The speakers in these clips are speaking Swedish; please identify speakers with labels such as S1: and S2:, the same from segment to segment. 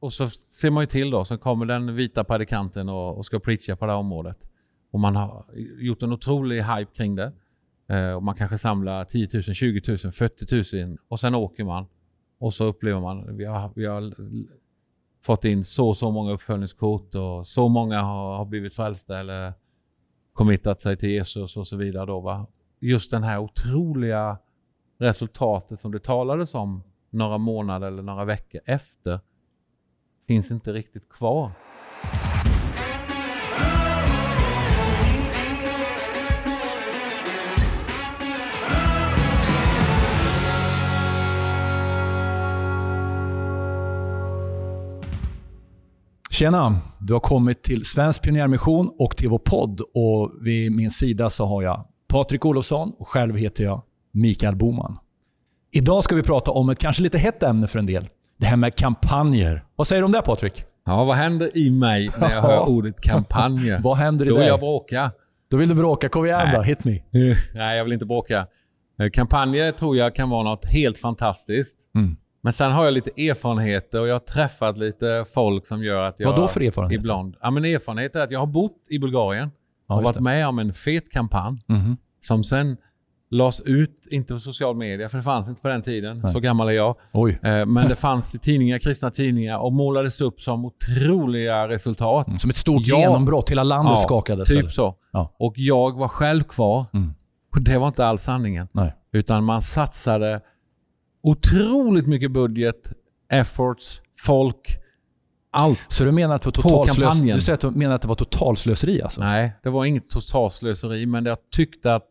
S1: och så ser man ju till då, så kommer den vita predikanten och, och ska preacha på det här området. Och man har gjort en otrolig hype kring det. Eh, och man kanske samlar 10 000, 20 000, 40 000 och sen åker man. Och så upplever man, vi har, vi har fått in så och så många uppföljningskort och så många har, har blivit frälsta eller committat sig till Jesus och så vidare. Då, va? Just det här otroliga resultatet som det talades om några månader eller några veckor efter finns inte riktigt kvar.
S2: Tjena! Du har kommit till Svensk Pionjärmission och till vår podd. Och vid min sida så har jag Patrik Olofsson och själv heter jag Mikael Boman. Idag ska vi prata om ett kanske lite hett ämne för en del. Det här med kampanjer. Vad säger du om det Patrik?
S1: Ja, vad händer i mig när jag hör ordet kampanjer?
S2: vad händer i
S1: Då
S2: dig?
S1: vill jag bråka.
S2: Då vill du bråka. Kom igen då, hit me.
S1: Nej, jag vill inte bråka. Eh, Kampanjer tror jag kan vara något helt fantastiskt.
S2: Mm.
S1: Men sen har jag lite erfarenheter och jag har träffat lite folk som gör att jag...
S2: Vad då för erfarenheter?
S1: Ibland. Ja, men erfarenhet är att jag har bott i Bulgarien
S2: Ja,
S1: och varit
S2: det.
S1: med om en fet kampanj
S2: Mhm.
S1: som sen lades ut, inte på social media, för det fanns inte på den tiden.
S2: Nej.
S1: Så gammal är jag.
S2: Oj.
S1: Eh, Men det fanns i tidningar, kristna tidningar och målades upp som otroliga resultat.
S2: Mm, Som ett stort
S1: Ja.
S2: genombrott. Hela landet
S1: Ja,
S2: skakades. eller?
S1: Typ så.
S2: Ja.
S1: Och jag var själv kvar.
S2: Mm.
S1: Och det var inte alls sanningen.
S2: Nej.
S1: Utan man satsade otroligt mycket budget, efforts, folk, allt.
S2: Så du menar att det var totalslöseri? Du säger att du menar att det var totalslöseri alltså?
S1: Nej, det var inget totalslöseri, men jag tyckte att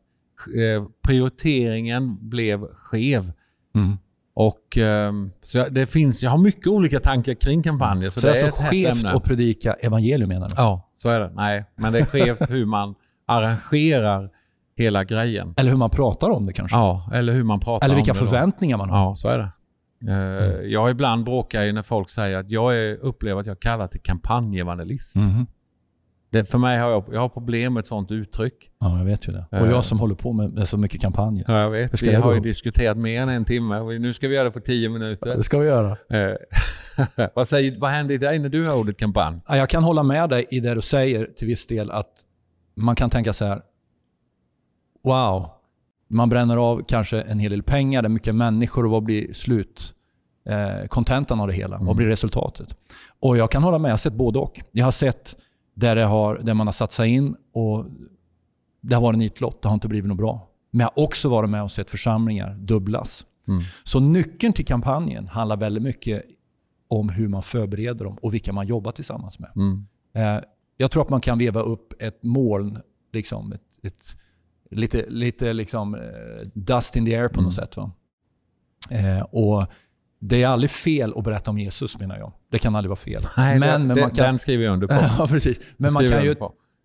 S1: eh, prioriteringen blev skev.
S2: Mm.
S1: Och, ehm, så det finns, jag har mycket olika tankar kring kampanjer. Så,
S2: Så, det är
S1: är
S2: alltså skevt att predika evangelium menar du?
S1: Ja, så är det. Nej, men det är skevt hur man arrangerar hela grejen.
S2: Eller hur man pratar om det kanske?
S1: Ja, eller hur man pratar
S2: Eller vilka
S1: om det. då.
S2: förväntningar man har?
S1: Ja, så är det. Eh, Jag ibland bråkar ju när folk säger att jag är, upplever att jag kallar till kampanjevangelist.
S2: Mhm.
S1: Det, för mig har jag, jag har problem med ett sånt uttryck.
S2: Ja, jag vet ju det. Och
S1: Eh.
S2: jag som håller på med, så mycket kampanjer.
S1: Ja, jag vet. Vi har ju diskuterat mer än en timme nu ska vi göra det på tio minuter.
S2: Det ska vi göra.
S1: Eh, vad, säger, vad händer i dig när du hör ordet kampanj?
S2: Ja, Jag kan hålla med dig i det du säger till viss del att man kan tänka så här. Wow, man bränner av kanske en hel del pengar, det är mycket människor och vad blir slut? Eh, kontentan av det hela. Vad blir resultatet? Och Jag kan hålla med, jag har sett både och. Jag har sett där, det har, där man har satsat in och det har varit en nitlott, det har inte blivit något bra. Men jag har också varit med och sett församlingar dubblas.
S1: Mm.
S2: Så nyckeln till kampanjen handlar väldigt mycket om hur man förbereder dem och vilka man jobbar tillsammans med.
S1: Mm.
S2: Eh, jag tror att man kan veva upp ett moln, liksom, ett, ett, lite, lite liksom, eh, dust in the air på något sätt. Va? Eh, och Det är aldrig fel att berätta om Jesus menar jag. Det kan aldrig vara fel.
S1: Nej,
S2: men,
S1: den,
S2: men man kan,
S1: den skriver jag under på.
S2: ja, precis. men man kan ju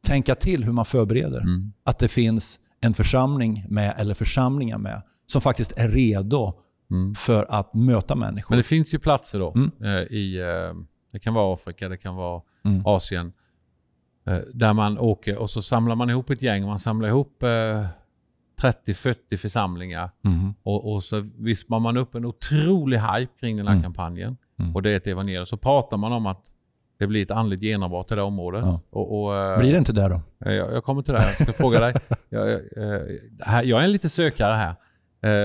S2: tänka till hur man förbereder.
S1: Mm.
S2: Att det finns en församling med, eller församlingar med, som faktiskt är redo
S1: Mm.
S2: för att möta människor.
S1: Men det finns ju platser då.
S2: Mm.
S1: eh, i, eh, det kan vara Afrika, det kan vara
S2: Mm.
S1: Asien. eh, Där man åker och så samlar man ihop ett gäng. Man samlar ihop 30-40 församlingar.
S2: Mhm.
S1: Och, och så vispar man upp en otrolig hype kring den här
S2: Mm.
S1: kampanjen.
S2: Mm.
S1: Och det är ett evangelium. Så pratar man om att det blir ett andligt genombrott i det området.
S2: Ja.
S1: Och, och, eh,
S2: Blir det inte det då?
S1: Eh, Jag, jag kommer till det. Jag ska fråga dig. Jag, jag, eh, här- jag är en lite sökare här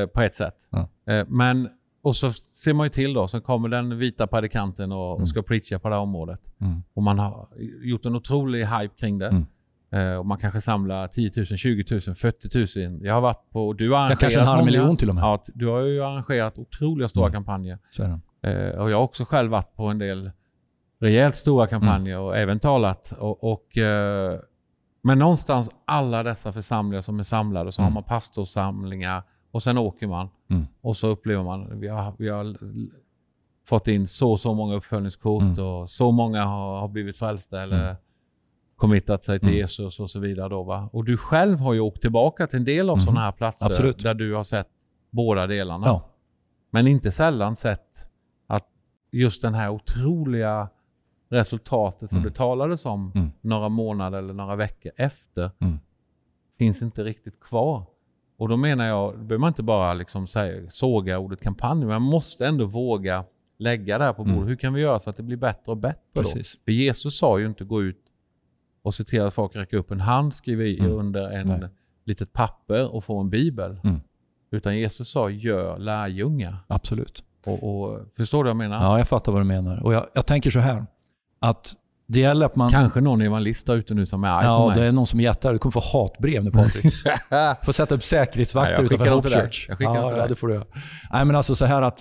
S1: på ett sätt.
S2: Ja.
S1: Men, och så ser man ju till då, så kommer den vita predikanten och,
S2: Mm.
S1: och ska preacha på det här området.
S2: Mm.
S1: Och man har gjort en otrolig hype kring det. Eh, Och man kanske samlar 10 000, 20 000, 40 000. Jag har varit på, du har arrangerat
S2: kanske en halv
S1: många.
S2: miljon till och med.
S1: Ja, du har ju arrangerat otroliga stora
S2: Mm.
S1: kampanjer.
S2: Så är det.
S1: Eh, och jag har också själv varit på en del rejält stora kampanjer
S2: Mm.
S1: och även talat. Och, och, eh, men någonstans alla dessa församlingar som är samlade så
S2: Mm.
S1: har man pastorsamlingar och sen åker man.
S2: Mm.
S1: Och så upplever man, vi har, vi har fått in så så många uppföljningskort
S2: Mm.
S1: och så många har, har blivit frälsta eller
S2: Mm.
S1: Committat sig till
S2: Mm.
S1: Jesus och så vidare. Då, va? Och du själv har ju åkt tillbaka till en del av
S2: Mhm.
S1: sådana här platser
S2: Absolut.
S1: där du har sett båda delarna.
S2: Ja.
S1: Men inte sällan sett att just den här otroliga resultatet som
S2: Mm.
S1: det talades om
S2: Mm.
S1: några månader eller några veckor efter
S2: Mm.
S1: finns inte riktigt kvar. Och då menar jag, då behöver man inte bara liksom säga, såga ordet kampanj, men man måste ändå våga lägga det här på bordet.
S2: Mm.
S1: Hur kan vi göra så att det blir bättre och bättre då?
S2: Precis.
S1: För Jesus sa ju inte gå ut och se till att folk räcker upp en hand, skriver i
S2: Mm.
S1: under en
S2: Nej.
S1: litet papper och få en bibel.
S2: Mm.
S1: Utan Jesus sa gör lärjungar.
S2: Absolut.
S1: Och, och, förstår du vad jag menar?
S2: Ja, jag fattar vad du menar. Och jag, jag tänker så här. Att det gäller att man...
S1: Kanske någon evangelist där ute nu som är arg på
S2: Ja,
S1: mig.
S2: det är någon som jättar. Du kommer få hatbrev nu Patrik. får sätta upp säkerhetsvakter
S1: Nej,
S2: utanför Hope. Church.
S1: Jag skickar
S2: ja,
S1: till
S2: ja, det får du. Nej, men alltså så här att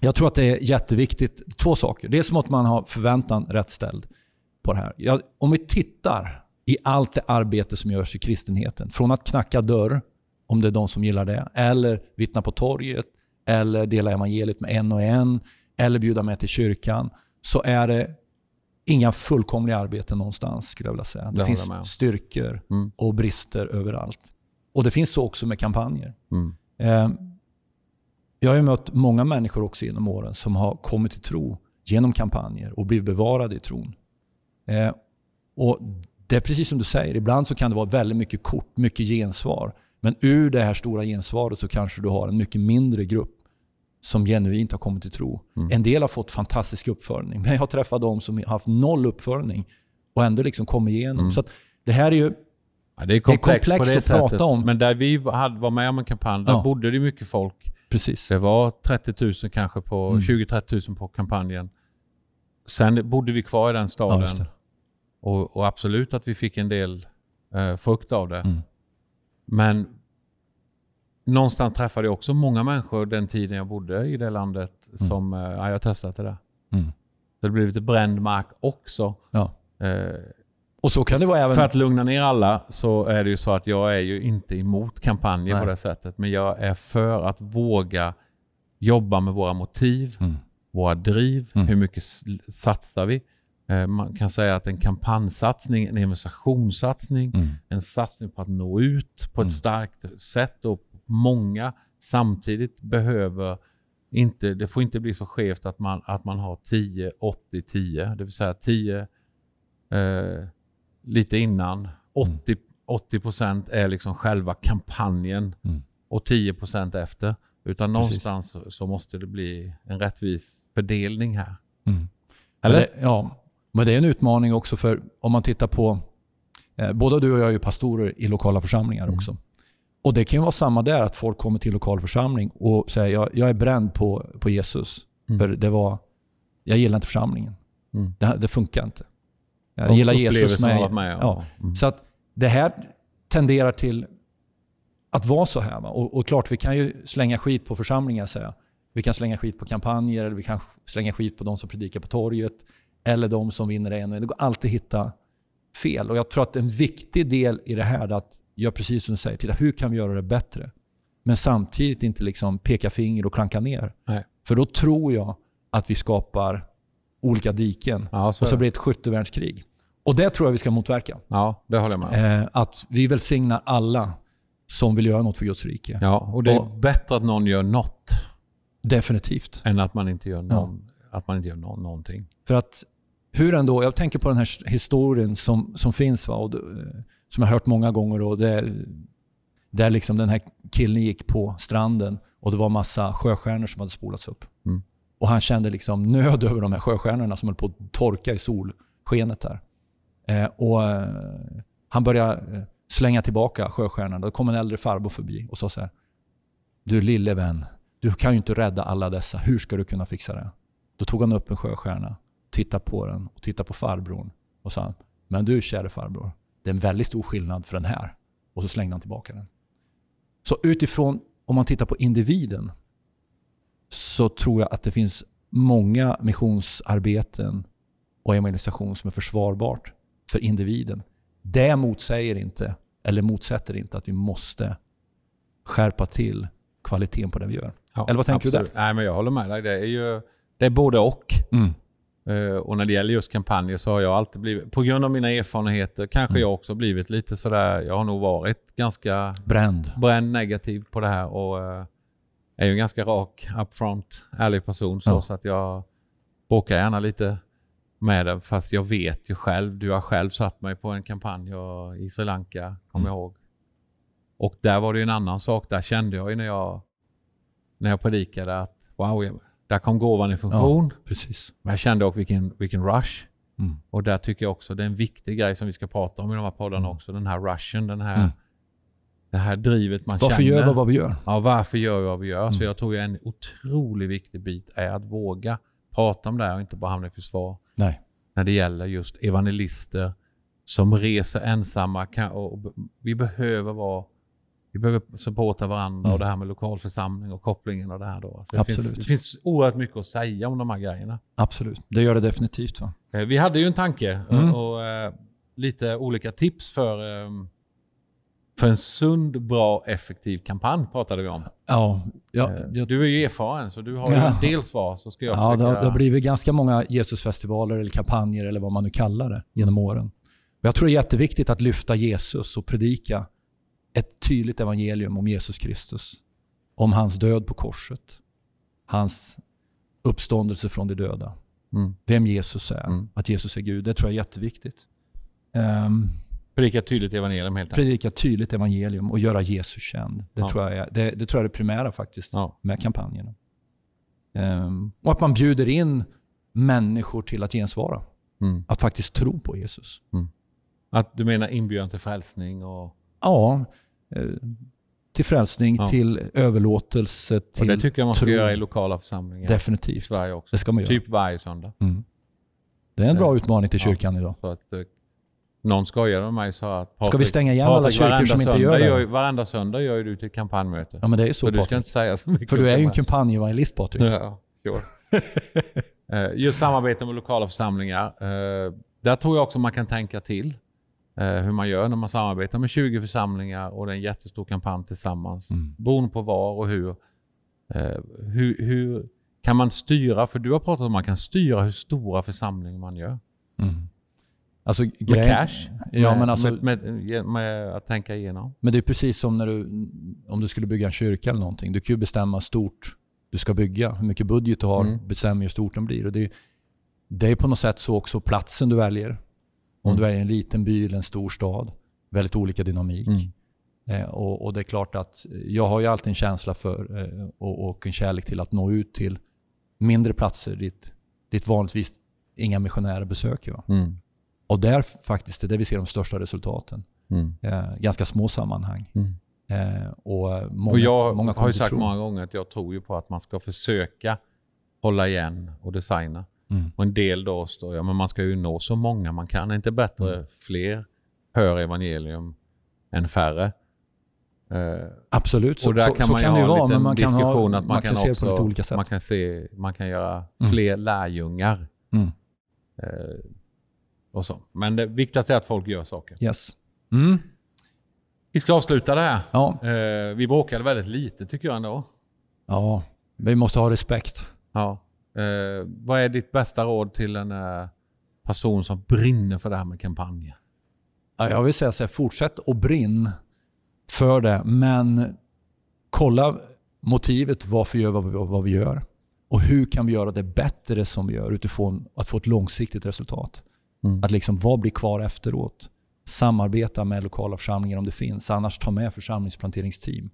S2: jag tror att det är jätteviktigt. Två saker. Dels måste man ha förväntan rätt ställd på det här. Jag, om vi tittar i allt det arbete som görs i kristenheten. Från att knacka dörr, om det är de som gillar det, eller vittna på torget, eller dela evangeliet med en och en, eller bjuda med till kyrkan, så är det inga fullkomliga arbeten någonstans skulle jag vilja säga. Det,
S1: jag
S2: finns styrkor
S1: Mm.
S2: och brister överallt. Och det finns så också med kampanjer.
S1: Mm.
S2: Eh, jag har ju mött många människor också genom åren som har kommit till tro genom kampanjer och blivit bevarade i tron. Eh, och Det är precis som du säger, ibland så kan det vara väldigt mycket kort, mycket gensvar. Men ur det här stora gensvaret så kanske du har en mycket mindre grupp som genuint har kommit till tro.
S1: Mm.
S2: En del har fått fantastisk uppföljning, men jag har träffat de som har haft noll uppföljning och ändå liksom kommit igenom.
S1: Mm.
S2: Så det här är ju
S1: Ja, det är komplext,
S2: komplext
S1: på det
S2: att prata om.
S1: Men där vi hade, var med om en kampanj, där
S2: Ja.
S1: bodde det mycket folk.
S2: precis.
S1: Det var 30 000 kanske på,
S2: Mm.
S1: 20-30 000 på kampanjen. Sen bodde vi kvar i den
S2: Ja,
S1: staden.
S2: det.
S1: och, och absolut att vi fick en del eh, frukt av det.
S2: Mm.
S1: Men någonstans träffade jag också många människor den tiden jag bodde i det landet som, eh, ja, jag testat det där.
S2: Mm.
S1: Så det blev lite bränd mark också.
S2: Ja.
S1: Eh,
S2: Och så kan det vara även...
S1: För att lugna ner alla så är det ju så att jag är ju inte emot kampanjer
S2: Nej.
S1: på det sättet. Men jag är för att våga jobba med våra motiv,
S2: Mm.
S1: Våra driv.
S2: Mm.
S1: Hur mycket satsar vi? Eh, Man kan säga att en kampanjsatsning, en evangelisationssatsning,
S2: Mm.
S1: en satsning på att nå ut på ett
S2: Mm.
S1: starkt sätt och många samtidigt behöver inte, det får inte bli så skevt att man, att man har 10, 80, 10. Det vill säga 10 eh, lite innan. 80, 80% är liksom själva kampanjen
S2: Mm.
S1: och 10% efter. Utan någonstans så måste det bli en rättvis fördelning här.
S2: Mm.
S1: Eller?
S2: Det, ja, men det är en utmaning också för om man tittar på... Eh, båda du och jag är ju pastorer i lokala församlingar
S1: Mm.
S2: också. Och Det kan ju vara samma där, att folk kommer till lokal församling och säger jag, jag är bränd på, på Jesus.
S1: Mm.
S2: För det var, jag gillar inte församlingen.
S1: Mm.
S2: Det, det funkar inte. Jag
S1: Och
S2: gillar Jesus med...
S1: med om.
S2: Ja,
S1: Mm.
S2: Så att det här tenderar till att vara så här. Va? Och, och klart, vi kan ju slänga skit på församlingar. Säga. Vi kan slänga skit på kampanjer, eller vi kan slänga skit på de som predikar på torget, eller de som vinner en och en. Det går alltid att hitta fel. Och Jag tror att en viktig del i det här är att göra precis som du säger. Titta, hur kan vi göra det bättre? Men samtidigt inte liksom peka finger och klanka ner.
S1: Nej.
S2: För då tror jag att vi skapar olika diken
S1: Ja, så
S2: och så blir det ett skyttevärnskrig. Och det tror jag vi ska motverka.
S1: ja, det håller jag med om.
S2: Eh, att vi välsignar alla som vill göra något för Guds rike.
S1: Ja, och det är
S2: och-
S1: bättre att någon gör något
S2: Definitivt.
S1: än att man inte gör, någon, att man inte gör nå- någonting.
S2: För att hur ändå, jag tänker på den här historien som, som finns va, och eh, som jag har hört många gånger. Och det, där liksom den här killen gick på stranden och det var massa sjöstjärnor som hade spolats upp.
S1: Mm.
S2: Och han kände liksom nöd över de här sjöstjärnorna som höll på att torka i solskenet där. Eh, och eh, Han började eh, slänga tillbaka sjöstjärnorna. Då kom en äldre farbror förbi och sa så här. Du lille vän, du kan ju inte rädda alla dessa. Hur ska du kunna fixa det? Då tog han upp en sjöstjärna, tittade på den och tittade på farbrorn och sa Men du käre farbror, det är en väldigt stor skillnad för den här. Och så slängde han tillbaka den. Så utifrån, om man tittar på individen, så tror jag att det finns många missionsarbeten och evangelisation som är försvarbart för individen. Det motsäger inte, eller motsätter inte att vi måste skärpa till kvaliteten på det vi gör.
S1: Ja,
S2: Eller vad tänker du
S1: absolut. Nej, men jag håller med dig. Det är ju det är både och.
S2: Mm.
S1: Eh, och när det gäller just kampanjer så har jag alltid blivit, på grund av mina erfarenheter, kanske
S2: Mm.
S1: jag också blivit lite sådär, jag har nog varit ganska
S2: Bränd.
S1: bränd negativ på det här och eh, är ju en ganska rak, upfront, ärlig person. Så,
S2: Ja.
S1: så att jag bråkar gärna lite med det. Fast jag vet ju själv, du har själv satt mig på en kampanj och- i Sri Lanka, kommer
S2: Mm.
S1: jag ihåg. Och där var det ju en annan sak. Där kände jag ju när jag, när jag predikade att wow, jag, Där kom gåvan i funktion.
S2: Precis.
S1: Men jag kände också vilken, vilken rush.
S2: Mm.
S1: Och där tycker jag också det är en viktig grej som vi ska prata om i de här poddarna också. Den här rushen, den här,
S2: Mm.
S1: det här drivet man
S2: Varför
S1: känner.
S2: gör vi vad vi gör?
S1: Ja, varför gör vi vad vi gör? Så
S2: Mm.
S1: jag tror en otroligt viktig bit är att våga prata om det här och inte bara hamna i försvar.
S2: Nej.
S1: När det gäller just evangelister som reser ensamma. Kan, och b- vi behöver vara vi behöver supporta varandra
S2: Mm.
S1: och det här med lokalförsamling och kopplingen och det här. Då. Så det,
S2: Absolut.
S1: finns, det finns oerhört mycket att säga om de här grejerna.
S2: Absolut. Det gör det definitivt. Va?
S1: Eh, Vi hade ju en tanke
S2: Mm.
S1: och, och eh, lite olika tips för, eh, för en sund, bra, effektiv kampanj pratade vi om.
S2: Ja, ja,
S1: Eh,
S2: jag,
S1: Du är ju erfaren så du har ju
S2: Ja.
S1: en del svar. Så ska jag
S2: ja det, har, det har blivit ganska många Jesusfestivaler eller kampanjer eller vad man nu kallar det genom åren. Och jag tror det är jätteviktigt att lyfta Jesus och predika ett tydligt evangelium om Jesus Kristus. Om hans död på korset. Hans uppståndelse från de döda.
S1: Mm.
S2: Vem Jesus är.
S1: Mm.
S2: Att Jesus är Gud. Det tror jag är jätteviktigt. Um,
S1: Predika tydligt evangelium helt enkelt.
S2: predika tydligt evangelium och göra Jesus känd. Det,
S1: Ja.
S2: tror, jag är, det, det tror jag är det primära faktiskt
S1: Ja.
S2: med kampanjerna. Ehm, och att man bjuder in människor till att gensvara.
S1: Mm.
S2: Att faktiskt tro på Jesus.
S1: Att du menar inbjudan till frälsning och,
S2: Ja, till frälsning,
S1: Ja.
S2: till överlåtelse,
S1: och
S2: till
S1: det tycker jag man ska
S2: tro.
S1: göra i lokala församlingar
S2: Definitivt.
S1: Sverige också.
S2: Det ska man göra.
S1: Typ varje söndag.
S2: Mm. Det är en bra utmaning till
S1: Ja.
S2: kyrkan idag.
S1: Så att, eh, någon skojade med mig och sa att
S2: Ska vi stänga igen alla
S1: Patrik,
S2: kyrkor som inte gör det?
S1: Gör, varenda söndag gör ju du till kampanjmöte.
S2: Ja, men det är ju
S1: så
S2: så
S1: du ska
S2: Patrik.
S1: inte säga så mycket
S2: För du är ju en kampanjevangelist Patrik.
S1: Ja, sure. Eh, Just samarbete med lokala församlingar. eh, Där tror jag också man kan tänka till eh, hur man gör när man samarbetar med 20 församlingar och det är en jättestor kampanj tillsammans.
S2: Mm.
S1: Beroende på var och hur. Eh, hur. Hur kan man styra? För du har pratat om att man kan styra hur stora församlingar man gör.
S2: Mm. Alltså,
S1: Med cash?
S2: Ja, men alltså,
S1: med, med, med att tänka igenom.
S2: Men det är precis som när du, om du skulle bygga en kyrka eller någonting. Du kan ju bestämma stort du ska bygga. Hur mycket budget du har
S1: Mm.
S2: bestämmer hur stort den blir. Och det, är, det är på något sätt så också platsen du väljer. Om
S1: Mm.
S2: du väljer en liten by eller en stor stad. Väldigt olika dynamik.
S1: Mm.
S2: Eh, och, och det är klart att jag har ju alltid en känsla för eh, och, och en kärlek till att nå ut till mindre platser dit, dit vanligtvis inga missionärer besöker. Va?
S1: Mm.
S2: Och där faktiskt är det vi ser de största resultaten.
S1: Mm.
S2: Eh, ganska små sammanhang.
S1: Mm.
S2: Eh, och eh, många,
S1: och jag
S2: många
S1: har ju sagt många gånger att jag tror ju på att man ska försöka hålla igen och designa.
S2: Mm.
S1: Och en del då står ja, men man ska ju nå så många man kan. Är inte bättre
S2: Mm.
S1: fler hör evangelium än färre? Eh,
S2: Absolut, så,
S1: och där
S2: så,
S1: kan
S2: så
S1: man
S2: kan det ju
S1: en
S2: vara. Men man kan, ha,
S1: att man, kan,
S2: se det
S1: också,
S2: på lite olika sätt.
S1: man kan se, man kan göra
S2: Mm.
S1: fler lärjungar.
S2: Mm.
S1: Eh, och så. Men det viktigaste är att folk gör saker.
S2: Yes. Mm.
S1: Vi ska avsluta det här.
S2: Ja.
S1: Eh, vi bråkade väldigt lite tycker jag ändå.
S2: ja, vi måste ha respekt.
S1: Ja. Eh, vad är ditt bästa råd till en eh, person som brinner för det här med kampanjer?
S2: Ja, jag vill säga så här, fortsätt och brinn för det. Men kolla motivet varför gör vad vi, vad vi gör. Och hur kan vi göra det bättre som vi gör utifrån att få ett långsiktigt resultat.
S1: Mm.
S2: Att liksom, vad blir kvar efteråt? Samarbeta med lokala församlingar om det finns. Annars ta med församlingsplanteringsteam.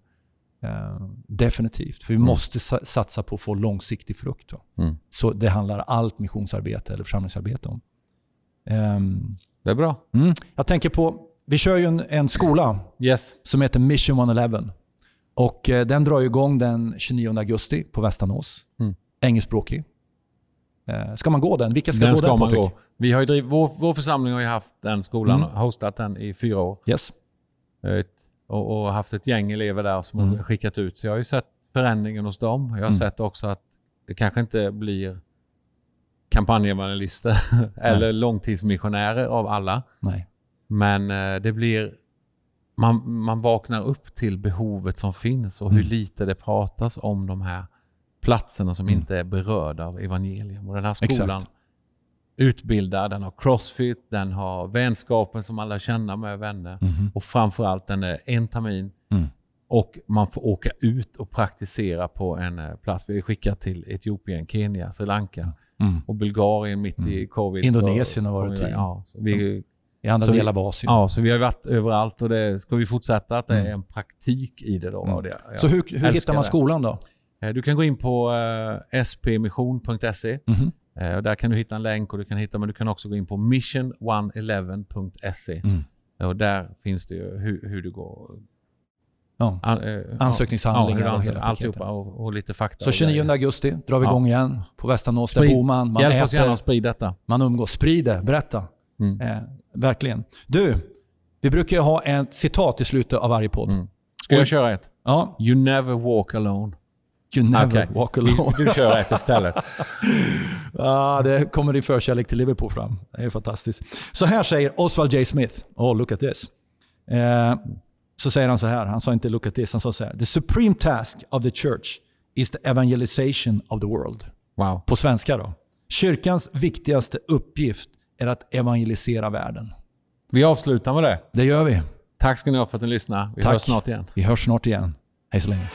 S2: Eh, definitivt. För vi
S1: Mm.
S2: måste sa- satsa på att få långsiktig frukt.
S1: Mm.
S2: Så det handlar allt missionsarbete eller församlingsarbete om. Ehm,
S1: Det är bra.
S2: mm. Jag tänker på, vi kör ju en, en skola
S1: Yes.
S2: som heter Mission 111. Och eh, den drar igång den 29 augusti på Västanås.
S1: Mm.
S2: Engelskspråkig. Eh, ska man gå den? Vilka ska
S1: den
S2: gå
S1: ska
S2: den
S1: man
S2: Patrik?
S1: gå. Vi har driv, vår, vår församling har ju haft den skolan,
S2: Mm.
S1: hostat den i fyra år.
S2: Yes.
S1: Eh, och, och haft ett gäng elever där som
S2: Mm.
S1: skickat ut. Så jag har ju sett förändringen hos dem. Jag har
S2: Mm.
S1: sett också att det kanske inte blir kampanjevangelister eller långtidsmissionärer av alla.
S2: Nej.
S1: Men eh, det blir... Man, man vaknar upp till behovet som finns och hur
S2: Mm.
S1: lite det pratas om de här platserna som
S2: Mm.
S1: inte är berörda av evangelium. Och den här
S2: Exakt.
S1: Skolan utbildar, den har crossfit, den har vänskapen som alla känner med vänner.
S2: Mhm.
S1: Och framförallt den är en termin
S2: Mm.
S1: och man får åka ut och praktisera på en eh, plats. Vi är skickat till Etiopien, Kenya, Sri Lanka
S2: Mm.
S1: och Bulgarien mitt i covid.
S2: Indonesien har varit i.
S1: Ja, vi,
S2: I andra delar av Asien.
S1: ja, så vi har varit överallt och det ska vi fortsätta att det är
S2: Mm.
S1: en praktik i det då.
S2: Mm.
S1: Och det.
S2: Så hur, hur hittar man skolan då?
S1: Eh, Du kan gå in på eh, spmission.se. Eh, och Där kan du hitta en länk och du kan hitta, men du kan också gå in på mission111.se.
S2: Mm.
S1: Och där finns det ju hur, hur du går...
S2: Ja.
S1: An, eh,
S2: Ansökningshandlingar
S1: ja,
S2: och hela
S1: alltihopa och, och lite fakta.
S2: Så
S1: och
S2: 29
S1: grejer.
S2: augusti drar vi
S1: Ja.
S2: igång igen på Västanås. Där bor man, man
S1: Hjälp oss gärna
S2: äter,
S1: att sprida detta.
S2: man umgås. Sprid det, berätta.
S1: Mm.
S2: Eh, verkligen. Du, vi brukar ju ha ett citat i slutet av varje podd.
S1: Mm. Ska jag köra ett?
S2: Ja,
S1: You never walk alone.
S2: You never
S1: Okej.
S2: walk alone.
S1: Du, du kör ett istället.
S2: Ja, det kommer din förkärlek till Liverpool fram. Det är fantastiskt. Så här säger Oswald J. Smith. Oh, look at this. Eh, så säger han så här. Han sa inte look at this. Han sa så här. The supreme task of the church is the evangelization of the world.
S1: Wow.
S2: På svenska då. Kyrkans viktigaste uppgift är att evangelisera världen.
S1: Vi avslutar med det.
S2: Det gör vi.
S1: Tack ska ni ha för att ni lyssnade. Vi
S2: Tack.
S1: hörs snart igen.
S2: Vi hörs snart igen. Hej så länge.